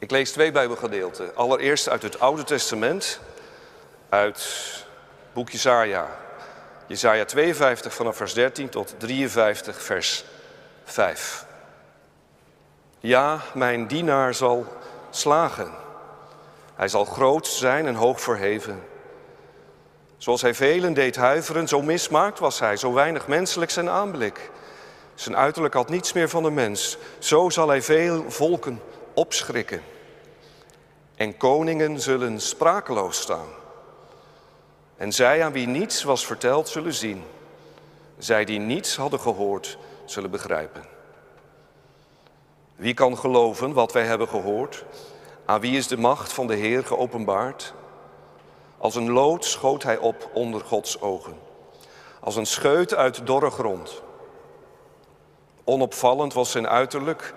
Ik lees twee Bijbelgedeelten. Allereerst uit het Oude Testament, uit boek Jesaja. Jesaja 52 vanaf vers 13 tot 53 vers 5. Ja, mijn dienaar zal slagen. Hij zal groot zijn en hoog verheven. Zoals hij velen deed huiveren, zo mismaakt was hij, zo weinig menselijk zijn aanblik. Zijn uiterlijk had niets meer van de mens. Zo zal hij veel volken opschrikken. En koningen zullen sprakeloos staan. En zij aan wie niets was verteld zullen zien. Zij die niets hadden gehoord zullen begrijpen. Wie kan geloven wat wij hebben gehoord? Aan wie is de macht van de Heer geopenbaard? Als een lood schoot hij op onder Gods ogen. Als een scheut uit dorre grond. Onopvallend was zijn uiterlijk.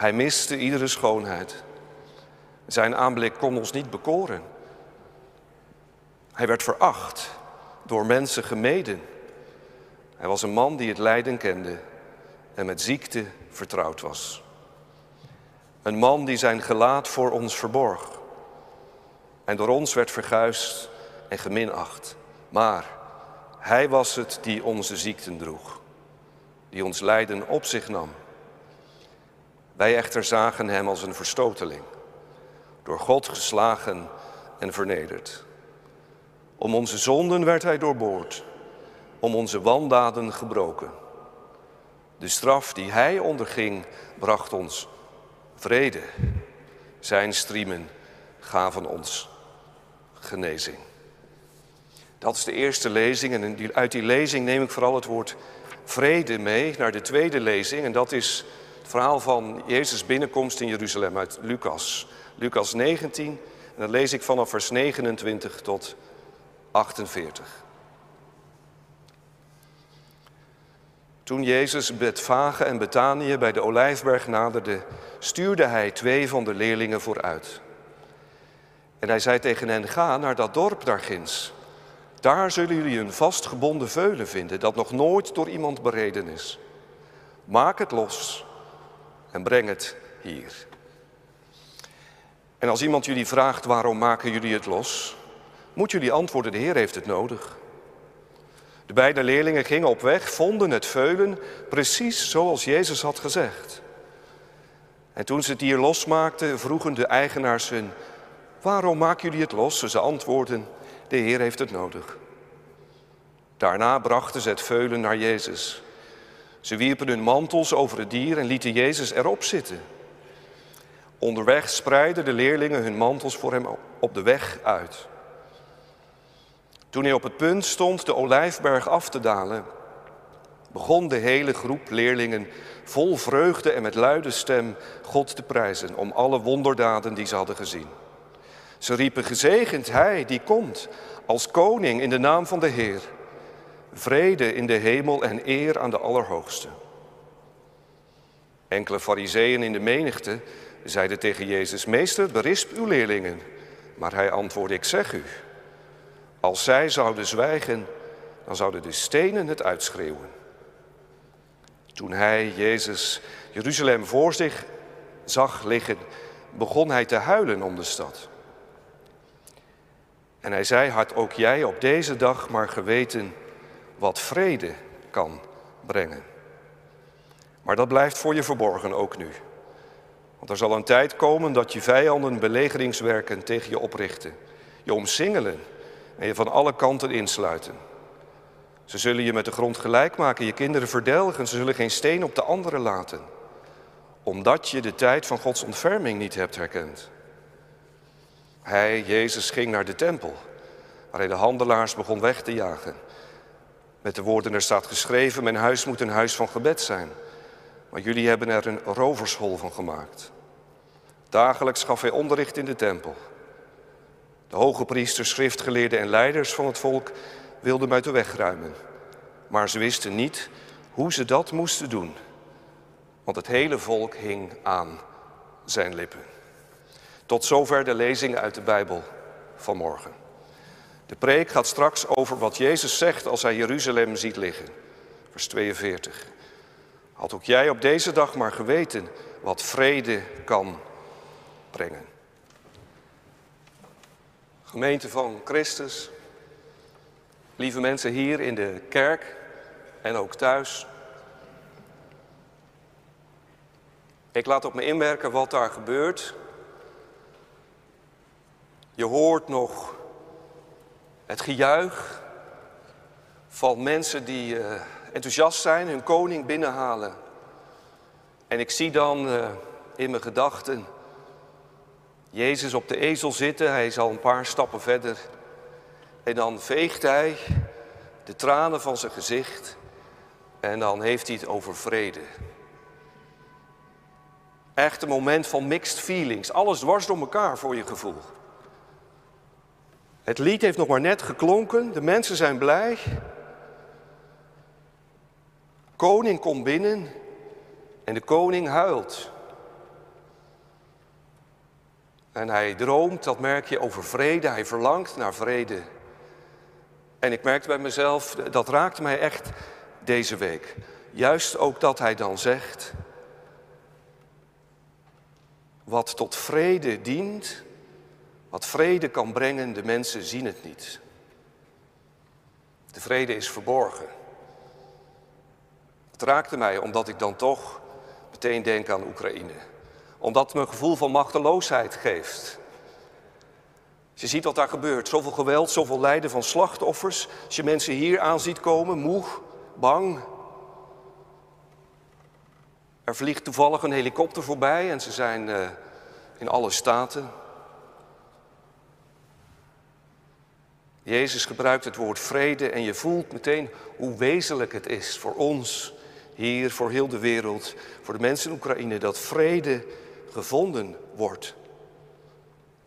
Hij miste iedere schoonheid. Zijn aanblik kon ons niet bekoren. Hij werd veracht, door mensen gemeden. Hij was een man die het lijden kende en met ziekte vertrouwd was. Een man die zijn gelaat voor ons verborg en door ons werd verguisd en geminacht. Maar hij was het die onze ziekten droeg, die ons lijden op zich nam. Wij echter zagen hem als een verstoteling, door God geslagen en vernederd. Om onze zonden werd hij doorboord, om onze wandaden gebroken. De straf die hij onderging bracht ons vrede. Zijn striemen gaven ons genezing. Dat is de eerste lezing en uit die lezing neem ik vooral het woord vrede mee naar de tweede lezing. En dat is verhaal van Jezus' binnenkomst in Jeruzalem uit Lucas. Lucas 19 en dan lees ik vanaf vers 29 tot 48. Toen Jezus Betfage en Betanië bij de Olijfberg naderde, stuurde hij twee van de leerlingen vooruit. En hij zei tegen hen, ga naar dat dorp daar ginds. Daar zullen jullie een vastgebonden veulen vinden dat nog nooit door iemand bereden is. Maak het los en breng het hier. En als iemand jullie vraagt waarom maken jullie het los, moet jullie antwoorden, de Heer heeft het nodig. De beide leerlingen gingen op weg, vonden het veulen precies zoals Jezus had gezegd. En toen ze het dier losmaakten, vroegen de eigenaars hun, waarom maken jullie het los? Ze antwoordden, de Heer heeft het nodig. Daarna brachten ze het veulen naar Jezus. Ze wierpen hun mantels over het dier en lieten Jezus erop zitten. Onderweg spreidden de leerlingen hun mantels voor hem op de weg uit. Toen hij op het punt stond de olijfberg af te dalen, begon de hele groep leerlingen vol vreugde en met luide stem God te prijzen om alle wonderdaden die ze hadden gezien. Ze riepen gezegend Hij die komt als koning in de naam van de Heer. Vrede in de hemel en eer aan de Allerhoogste. Enkele fariseeën in de menigte zeiden tegen Jezus, Meester, berisp uw leerlingen. Maar hij antwoordde, ik zeg u, als zij zouden zwijgen, dan zouden de stenen het uitschreeuwen. Toen hij, Jezus, Jeruzalem voor zich zag liggen, begon hij te huilen om de stad. En hij zei, had ook jij op deze dag maar geweten wat vrede kan brengen. Maar dat blijft voor je verborgen ook nu. Want er zal een tijd komen dat je vijanden belegeringswerken tegen je oprichten, je omsingelen en je van alle kanten insluiten. Ze zullen je met de grond gelijk maken, je kinderen verdelgen, ze zullen geen steen op de andere laten, omdat je de tijd van Gods ontferming niet hebt herkend. Hij, Jezus, ging naar de tempel, waar hij de handelaars begon weg te jagen. Met de woorden, er staat geschreven, mijn huis moet een huis van gebed zijn. Maar jullie hebben er een rovershol van gemaakt. Dagelijks gaf hij onderricht in de tempel. De hoge priesters, schriftgeleerden en leiders van het volk wilden hem uit de weg ruimen. Maar ze wisten niet hoe ze dat moesten doen. Want het hele volk hing aan zijn lippen. Tot zover de lezing uit de Bijbel van morgen. De preek gaat straks over wat Jezus zegt als hij Jeruzalem ziet liggen. Vers 42. Had ook jij op deze dag maar geweten wat vrede kan brengen. Gemeente van Christus, lieve mensen hier in de kerk en ook thuis. Ik laat op me inwerken wat daar gebeurt. Je hoort nog het gejuich van mensen die uh, enthousiast zijn, hun koning binnenhalen. En ik zie dan uh, in mijn gedachten Jezus op de ezel zitten, hij is al een paar stappen verder. En dan veegt hij de tranen van zijn gezicht en dan heeft hij het over vrede. Echt een moment van mixed feelings. Alles dwars door elkaar voor je gevoel. Het lied heeft nog maar net geklonken. De mensen zijn blij. Koning komt binnen en de koning huilt. En hij droomt, dat merk je, over vrede. Hij verlangt naar vrede. En ik merkte bij mezelf, dat raakte mij echt deze week. Juist ook dat hij dan zegt, wat tot vrede dient, wat vrede kan brengen, de mensen zien het niet. De vrede is verborgen. Het raakte mij omdat ik dan toch meteen denk aan Oekraïne. Omdat het me een gevoel van machteloosheid geeft. Je ziet wat daar gebeurt, zoveel geweld, zoveel lijden van slachtoffers. Als je mensen hier aan ziet komen, moe, bang. Er vliegt toevallig een helikopter voorbij en ze zijn uh, in alle staten. Jezus gebruikt het woord vrede en je voelt meteen hoe wezenlijk het is voor ons hier, voor heel de wereld, voor de mensen in Oekraïne, dat vrede gevonden wordt.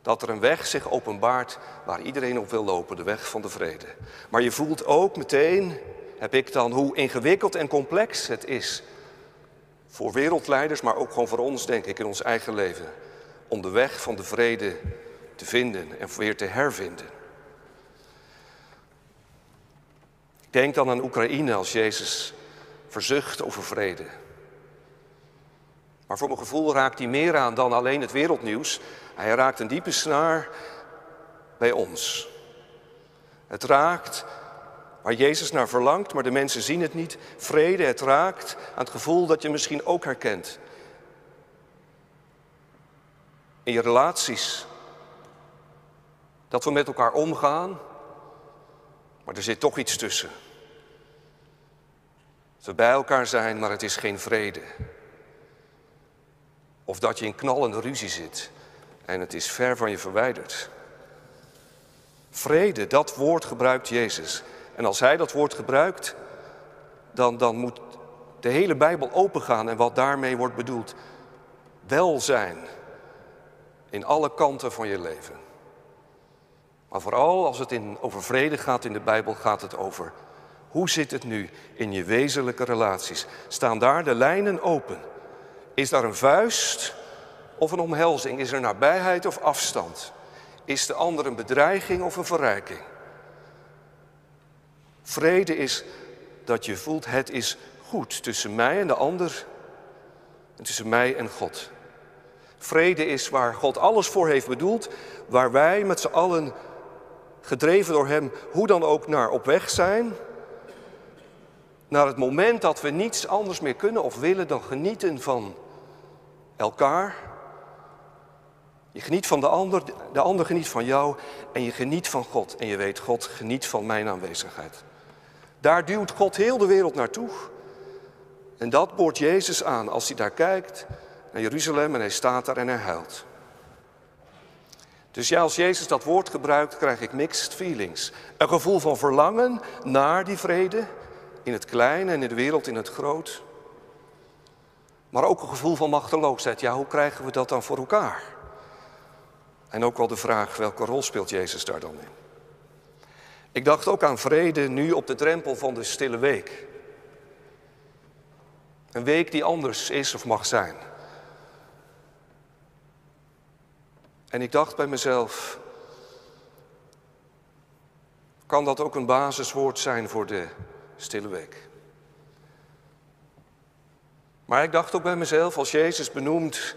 Dat er een weg zich openbaart waar iedereen op wil lopen, de weg van de vrede. Maar je voelt ook meteen, heb ik dan, hoe ingewikkeld en complex het is voor wereldleiders, maar ook gewoon voor ons, denk ik, in ons eigen leven, om de weg van de vrede te vinden en weer te hervinden. Ik denk dan aan Oekraïne als Jezus verzucht over vrede. Maar voor mijn gevoel raakt hij meer aan dan alleen het wereldnieuws. Hij raakt een diepe snaar bij ons. Het raakt waar Jezus naar verlangt, maar de mensen zien het niet. Vrede, het raakt aan het gevoel dat je misschien ook herkent. In je relaties. Dat we met elkaar omgaan, maar er zit toch iets tussen. We bij elkaar zijn, maar het is geen vrede. Of dat je in knallende ruzie zit en het is ver van je verwijderd. Vrede, dat woord gebruikt Jezus. En als hij dat woord gebruikt, dan, dan moet de hele Bijbel opengaan en wat daarmee wordt bedoeld. Welzijn in alle kanten van je leven. Maar vooral als het in, over vrede gaat in de Bijbel, gaat het over hoe zit het nu in je wezenlijke relaties? Staan daar de lijnen open? Is daar een vuist of een omhelzing? Is er nabijheid of afstand? Is de ander een bedreiging of een verrijking? Vrede is dat je voelt het is goed tussen mij en de ander en tussen mij en God. Vrede is waar God alles voor heeft bedoeld, waar wij met z'n allen gedreven door Hem hoe dan ook naar op weg zijn. Naar het moment dat we niets anders meer kunnen of willen dan genieten van elkaar. Je geniet van de ander, de ander geniet van jou en je geniet van God. En je weet, God geniet van mijn aanwezigheid. Daar duwt God heel de wereld naartoe. En dat boort Jezus aan als hij daar kijkt naar Jeruzalem en hij staat daar en hij huilt. Dus ja, als Jezus dat woord gebruikt, krijg ik mixed feelings. Een gevoel van verlangen naar die vrede in het klein en in de wereld in het groot. Maar ook een gevoel van machteloosheid. Ja, hoe krijgen we dat dan voor elkaar? En ook wel de vraag, welke rol speelt Jezus daar dan in? Ik dacht ook aan vrede nu op de drempel van de stille week. Een week die anders is of mag zijn. En ik dacht bij mezelf, kan dat ook een basiswoord zijn voor de stille week? Maar ik dacht ook bij mezelf, als Jezus benoemt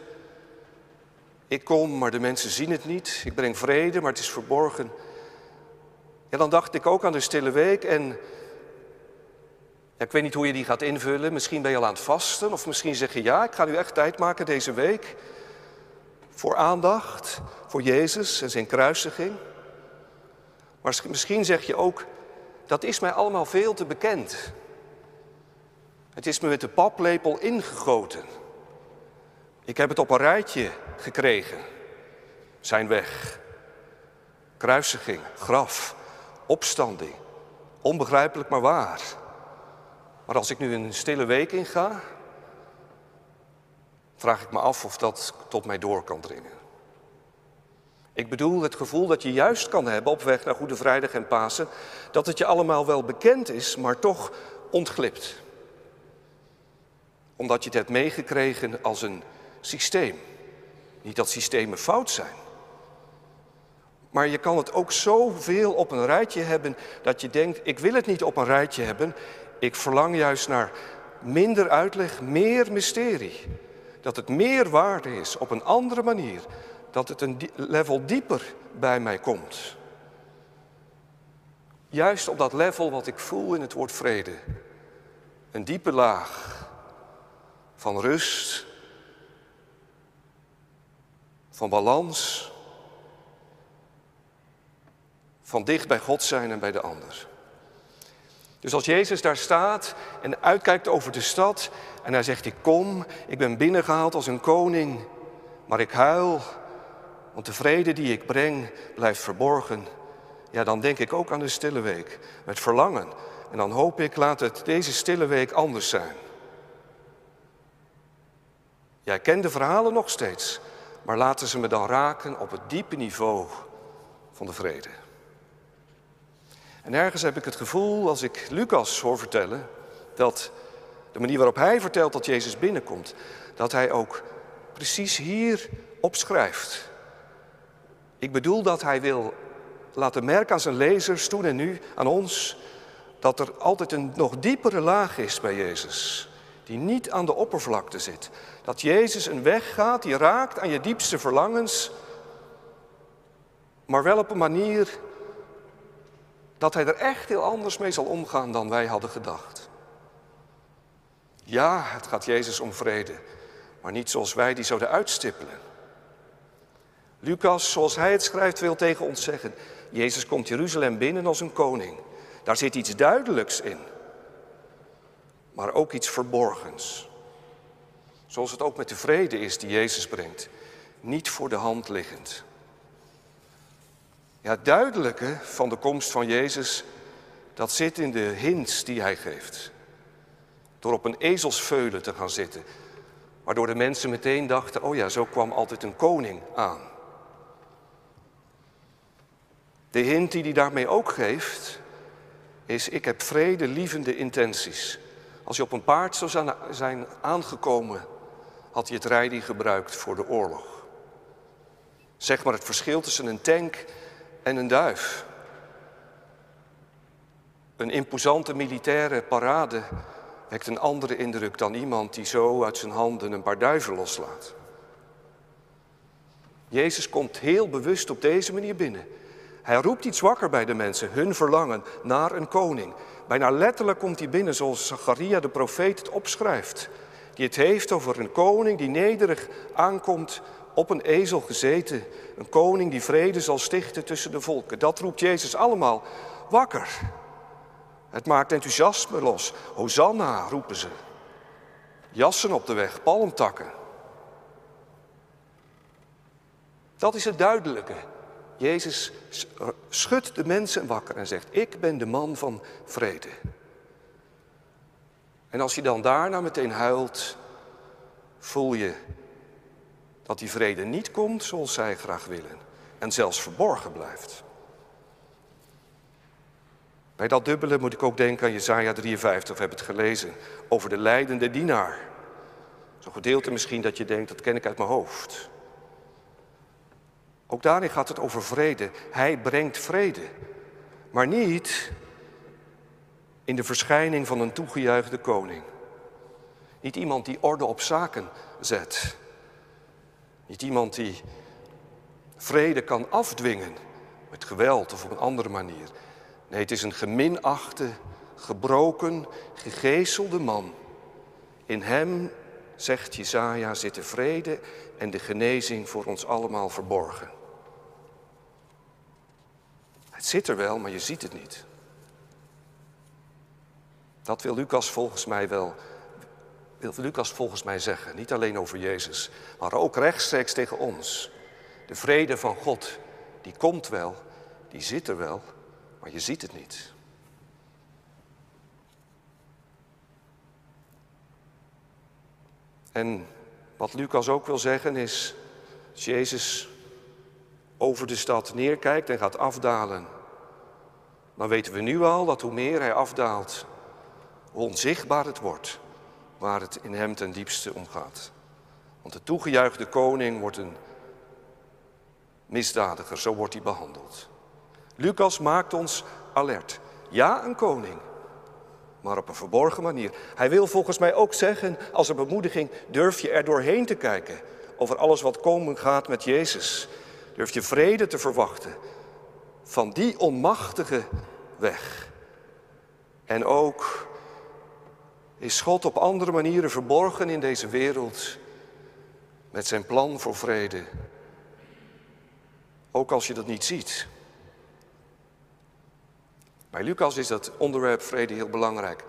Ik kom, maar de mensen zien het niet. Ik breng vrede, maar het is verborgen. En dan dacht ik ook aan de stille week en ja, ik weet niet hoe je die gaat invullen. Misschien ben je al aan het vasten of misschien zeg je ja, ik ga nu echt tijd maken deze week voor aandacht, voor Jezus en zijn kruisiging. Maar misschien zeg je ook, dat is mij allemaal veel te bekend. Het is me met de paplepel ingegoten. Ik heb het op een rijtje gekregen. Zijn weg. Kruisiging, graf, opstanding. Onbegrijpelijk maar waar. Maar als ik nu een stille week inga, vraag ik me af of dat tot mij door kan dringen. Ik bedoel het gevoel dat je juist kan hebben op weg naar Goede Vrijdag en Pasen, dat het je allemaal wel bekend is, maar toch ontglipt. Omdat je het hebt meegekregen als een systeem. Niet dat systemen fout zijn. Maar je kan het ook zoveel op een rijtje hebben dat je denkt, ik wil het niet op een rijtje hebben. Ik verlang juist naar minder uitleg, meer mysterie. Dat het meer waarde is op een andere manier. Dat het een level dieper bij mij komt. Juist op dat level wat ik voel in het woord vrede. Een diepe laag van rust, van balans, van dicht bij God zijn en bij de ander. Dus als Jezus daar staat en uitkijkt over de stad en hij zegt, ik kom, ik ben binnengehaald als een koning, maar ik huil, want de vrede die ik breng blijft verborgen. Ja, dan denk ik ook aan de stille week, met verlangen. En dan hoop ik, laat het deze stille week anders zijn. Jij kent de verhalen nog steeds, maar laten ze me dan raken op het diepe niveau van de vrede. En ergens heb ik het gevoel, als ik Lucas hoor vertellen, dat de manier waarop hij vertelt dat Jezus binnenkomt, dat hij ook precies hier opschrijft. Ik bedoel dat hij wil laten merken aan zijn lezers, toen en nu, aan ons, dat er altijd een nog diepere laag is bij Jezus, die niet aan de oppervlakte zit. Dat Jezus een weg gaat die raakt aan je diepste verlangens, maar wel op een manier dat hij er echt heel anders mee zal omgaan dan wij hadden gedacht. Ja, het gaat Jezus om vrede, maar niet zoals wij die zouden uitstippelen. Lucas, zoals hij het schrijft, wil tegen ons zeggen: Jezus komt Jeruzalem binnen als een koning. Daar zit iets duidelijks in, maar ook iets verborgens. Zoals het ook met de vrede is die Jezus brengt, niet voor de hand liggend. Ja, het duidelijke van de komst van Jezus, dat zit in de hints die hij geeft. Door op een ezelsveulen te gaan zitten, waardoor de mensen meteen dachten, oh ja, zo kwam altijd een koning aan. De hint die hij daarmee ook geeft, is ik heb vrede lievende intenties. Als je op een paard zou zijn aangekomen, had hij het rijden gebruikt voor de oorlog. Zeg maar het verschil tussen een tank en een duif. Een imposante militaire parade wekt een andere indruk dan iemand die zo uit zijn handen een paar duiven loslaat. Jezus komt heel bewust op deze manier binnen. Hij roept iets wakker bij de mensen, hun verlangen naar een koning. Bijna letterlijk komt hij binnen zoals Zacharia de profeet het opschrijft. Die het heeft over een koning die nederig aankomt op een ezel gezeten. Een koning die vrede zal stichten tussen de volken. Dat roept Jezus allemaal wakker. Het maakt enthousiasme los. Hosanna roepen ze. Jassen op de weg, palmtakken. Dat is het duidelijke. Jezus schudt de mensen wakker en zegt: Ik ben de man van vrede. En als je dan daarna meteen huilt, voel je dat die vrede niet komt zoals zij graag willen en zelfs verborgen blijft. Bij dat dubbele moet ik ook denken aan Jezaja 53, we hebben het gelezen, over de leidende dienaar. Zo'n gedeelte misschien dat je denkt, dat ken ik uit mijn hoofd. Ook daarin gaat het over vrede. Hij brengt vrede, maar niet in de verschijning van een toegejuichte koning. Niet iemand die orde op zaken zet. Niet iemand die Vrede kan afdwingen met geweld of op een andere manier. Nee, het is een geminachte, gebroken, gegezelde man. In hem, zegt Jezaja, zit de vrede en de genezing voor ons allemaal verborgen. Het zit er wel, maar je ziet het niet. Dat wil Lucas volgens mij wel wil Lucas volgens mij zeggen. Niet alleen over Jezus, maar ook rechtstreeks tegen ons. De vrede van God, die komt wel, die zit er wel, maar je ziet het niet. En wat Lucas ook wil zeggen is, als Jezus over de stad neerkijkt en gaat afdalen, dan weten we nu al dat hoe meer hij afdaalt, hoe onzichtbaar het wordt waar het in hem ten diepste om gaat. Want de toegejuichte koning wordt een misdadiger, zo wordt hij behandeld. Lucas maakt ons alert. Ja, een koning, maar op een verborgen manier. Hij wil volgens mij ook zeggen, als een bemoediging, durf je er doorheen te kijken over alles wat komen gaat met Jezus. Durf je vrede te verwachten van die onmachtige weg. En ook is God op andere manieren verborgen in deze wereld met zijn plan voor vrede. Ook als je dat niet ziet. Bij Lucas is dat onderwerp vrede heel belangrijk.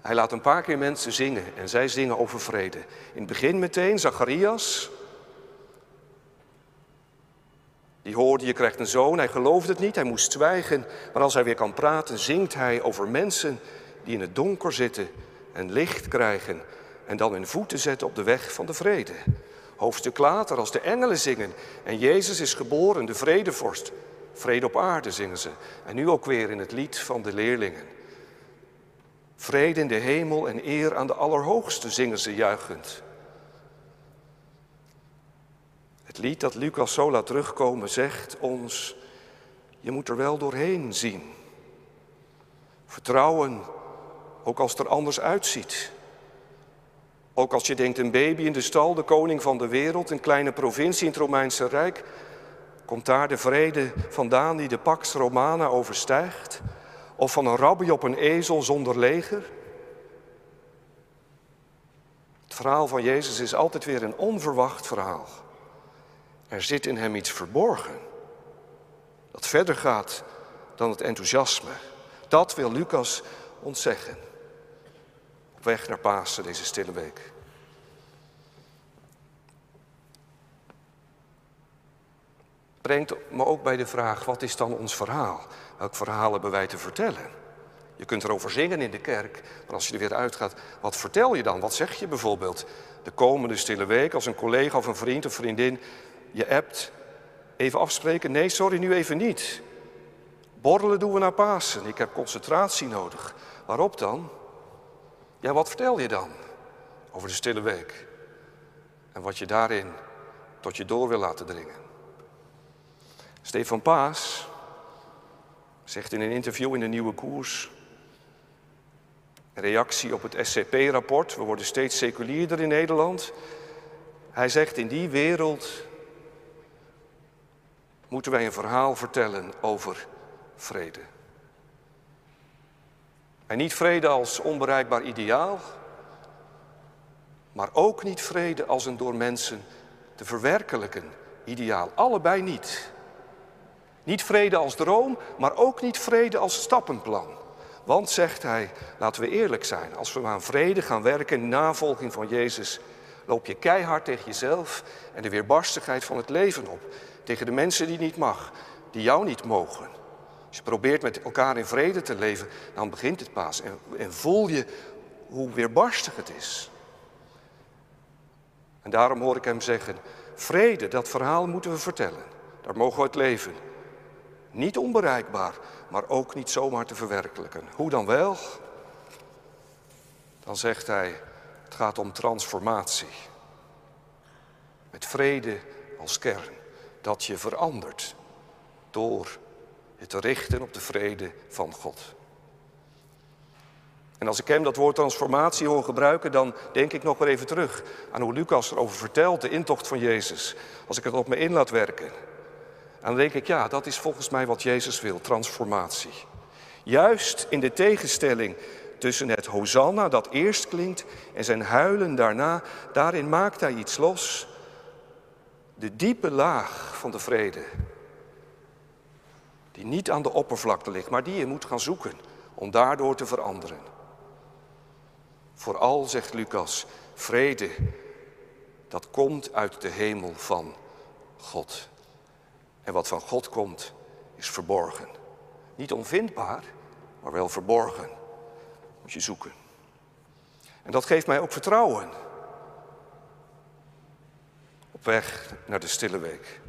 Hij laat een paar keer mensen zingen en zij zingen over vrede. In het begin meteen Zacharias. Die hoorde, je krijgt een zoon, hij geloofde het niet, hij moest zwijgen. Maar als hij weer kan praten, zingt hij over mensen die in het donker zitten en licht krijgen en dan hun voeten zetten op de weg van de vrede. Hoofdstuk later, als de engelen zingen en Jezus is geboren, de vredevorst. Vrede op aarde zingen ze. En nu ook weer in het lied van de leerlingen. Vrede in de hemel en eer aan de Allerhoogste zingen ze juichend. Het lied dat Lucas zo laat terugkomen zegt ons, je moet er wel doorheen zien. Vertrouwen ook als het er anders uitziet. Ook als je denkt een baby in de stal, de koning van de wereld, een kleine provincie in het Romeinse Rijk, komt daar de vrede vandaan die de Pax Romana overstijgt? Of van een rabbi op een ezel zonder leger? Het verhaal van Jezus is altijd weer een onverwacht verhaal. Er zit in hem iets verborgen dat verder gaat dan het enthousiasme. Dat wil Lucas ons zeggen op weg naar Pasen deze stille week. Brengt me ook bij de vraag, wat is dan ons verhaal? Welk verhaal hebben wij te vertellen? Je kunt erover zingen in de kerk, maar als je er weer uitgaat, wat vertel je dan? Wat zeg je bijvoorbeeld de komende stille week als een collega of een vriend of vriendin je appt? Even afspreken? Nee, sorry, nu even niet. Borrelen doen we naar Pasen. Ik heb concentratie nodig. Waarop dan? Ja, wat vertel je dan over de stille week? En wat je daarin tot je door wil laten dringen. Stefan Paas zegt in een interview in de Nieuwe Koers, reactie op het SCP-rapport, we worden steeds seculierder in Nederland. Hij zegt, in die wereld moeten wij een verhaal vertellen over vrede. En niet vrede als onbereikbaar ideaal, maar ook niet vrede als een door mensen te verwerkelijken ideaal. Allebei niet. Niet vrede als droom, maar ook niet vrede als stappenplan. Want, zegt hij, laten we eerlijk zijn, als we aan vrede gaan werken in navolging van Jezus, loop je keihard tegen jezelf en de weerbarstigheid van het leven op. Tegen de mensen die niet mag, die jou niet mogen. Als je probeert met elkaar in vrede te leven, dan begint het pas. En, en voel je hoe weerbarstig het is. En daarom hoor ik hem zeggen, vrede, dat verhaal moeten we vertellen. Daar mogen we het leven. Niet onbereikbaar, maar ook niet zomaar te verwerkelijken. Hoe dan wel? Dan zegt hij, het gaat om transformatie. Met vrede als kern, dat je verandert door je te richten op de vrede van God. En als ik hem dat woord transformatie hoor gebruiken, dan denk ik nog maar even terug aan hoe Lucas erover vertelt, de intocht van Jezus. Als ik het op me in laat werken. En dan denk ik, ja, dat is volgens mij wat Jezus wil, transformatie. Juist in de tegenstelling tussen het Hosanna dat eerst klinkt en zijn huilen daarna, daarin maakt hij iets los. De diepe laag van de vrede, die niet aan de oppervlakte ligt, maar die je moet gaan zoeken om daardoor te veranderen. Vooral, zegt Lucas, vrede, dat komt uit de hemel van God. En wat van God komt, is verborgen. Niet onvindbaar, maar wel verborgen. Moet je zoeken. En dat geeft mij ook vertrouwen. Op weg naar de stille week.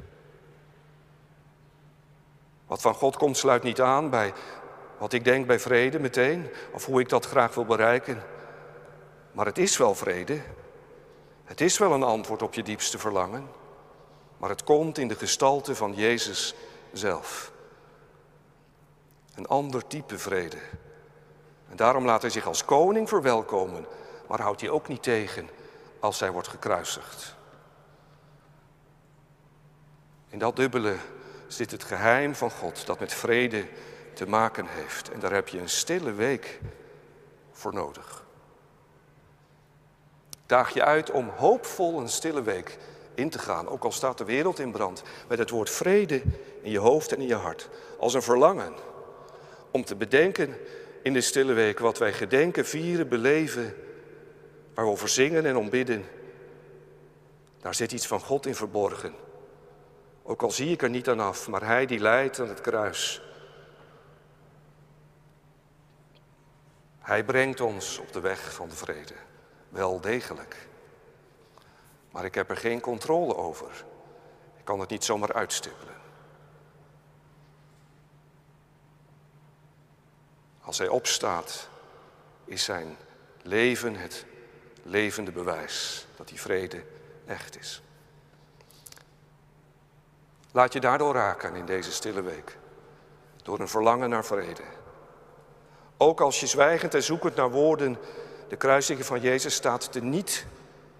Wat van God komt sluit niet aan bij wat ik denk bij vrede meteen, of hoe ik dat graag wil bereiken. Maar het is wel vrede. Het is wel een antwoord op je diepste verlangen. Maar het komt in de gestalte van Jezus zelf. Een ander type vrede. En daarom laat hij zich als koning verwelkomen, maar houdt hij ook niet tegen als hij wordt gekruisigd. In dat dubbele zit het geheim van God dat met vrede te maken heeft. En daar heb je een stille week voor nodig. daag je uit om hoopvol een stille week in te gaan, ook al staat de wereld in brand, met het woord vrede in je hoofd en in je hart, als een verlangen om te bedenken in de stille week wat wij gedenken, vieren, beleven, waar we over zingen en om bidden. Daar zit iets van God in verborgen. Ook al zie ik er niet aan af, maar Hij die leidt aan het kruis. Hij brengt ons op de weg van de vrede. Wel degelijk. Maar ik heb er geen controle over. Ik kan het niet zomaar uitstippelen. Als hij opstaat, is zijn leven het levende bewijs dat die vrede echt is. Laat je daardoor raken in deze stille week, door een verlangen naar vrede. Ook als je zwijgend en zoekend naar woorden de kruisiging van Jezus staat te niet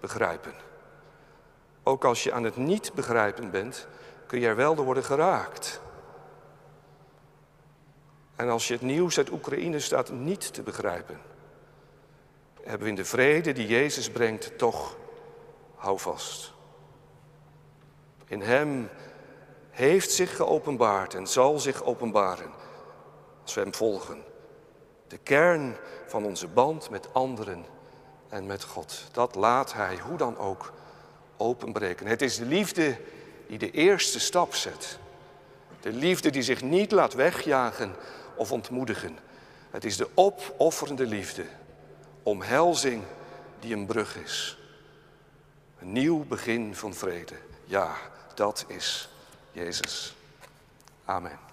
begrijpen. Ook als je aan het niet begrijpen bent, kun je er wel door worden geraakt. En als je het nieuws uit Oekraïne staat niet te begrijpen, hebben we in de vrede die Jezus brengt toch houvast. In Hem heeft zich geopenbaard en zal zich openbaren als we Hem volgen. De kern van onze band met anderen en met God. Dat laat Hij, hoe dan ook, openbreken. Het is de liefde die de eerste stap zet. De liefde die zich niet laat wegjagen of ontmoedigen. Het is de opofferende liefde, omhelzing die een brug is. Een nieuw begin van vrede. Ja, dat is Jezus. Amen.